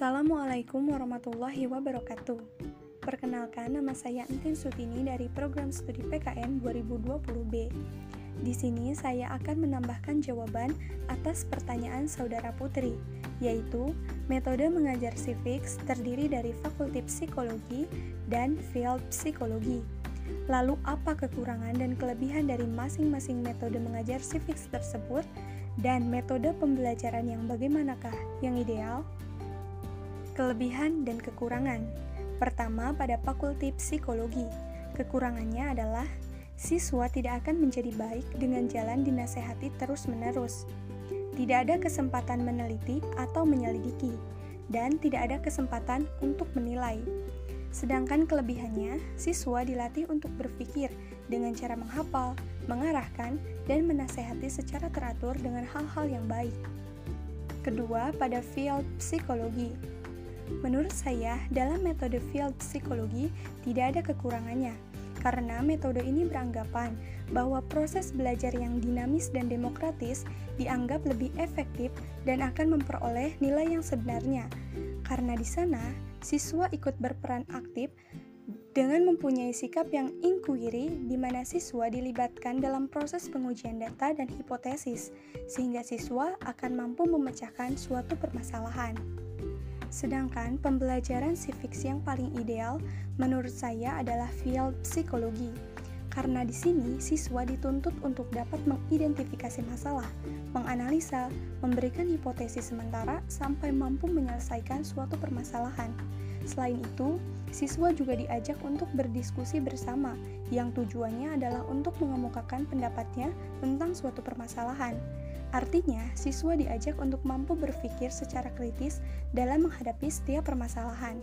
Assalamualaikum warahmatullahi wabarakatuh. Perkenalkan, nama saya Entin Sutini dari program studi PKN 2020B. Di sini saya akan menambahkan jawaban atas pertanyaan saudara Putri, yaitu metode mengajar civics terdiri dari fakulti psikologi dan field psikologi. Lalu apa kekurangan dan kelebihan dari masing-masing metode mengajar civics tersebut dan metode pembelajaran yang bagaimanakah yang ideal? Kelebihan dan kekurangan. Pertama, pada fakulti psikologi. Kekurangannya adalah siswa tidak akan menjadi baik dengan jalan dinasehati terus-menerus. Tidak ada kesempatan meneliti atau menyelidiki, dan tidak ada kesempatan untuk menilai. Sedangkan kelebihannya, siswa dilatih untuk berpikir dengan cara menghafal, mengarahkan, dan menasehati secara teratur dengan hal-hal yang baik. Kedua, pada field psikologi, Menurut saya, dalam metode field psikologi tidak ada kekurangannya, karena metode ini beranggapan bahwa proses belajar yang dinamis dan demokratis dianggap lebih efektif dan akan memperoleh nilai yang sebenarnya. Karena di sana, siswa ikut berperan aktif dengan mempunyai sikap yang inquiry di mana siswa dilibatkan dalam proses pengujian data dan hipotesis, sehingga siswa akan mampu memecahkan suatu permasalahan. Sedangkan pembelajaran civics yang paling ideal menurut saya adalah field psikologi. Karena di sini siswa dituntut untuk dapat mengidentifikasi masalah, menganalisa, memberikan hipotesis sementara sampai mampu menyelesaikan suatu permasalahan. Selain itu, siswa juga diajak untuk berdiskusi bersama, yang tujuannya adalah untuk mengemukakan pendapatnya tentang suatu permasalahan. Artinya, siswa diajak untuk mampu berpikir secara kritis dalam menghadapi setiap permasalahan.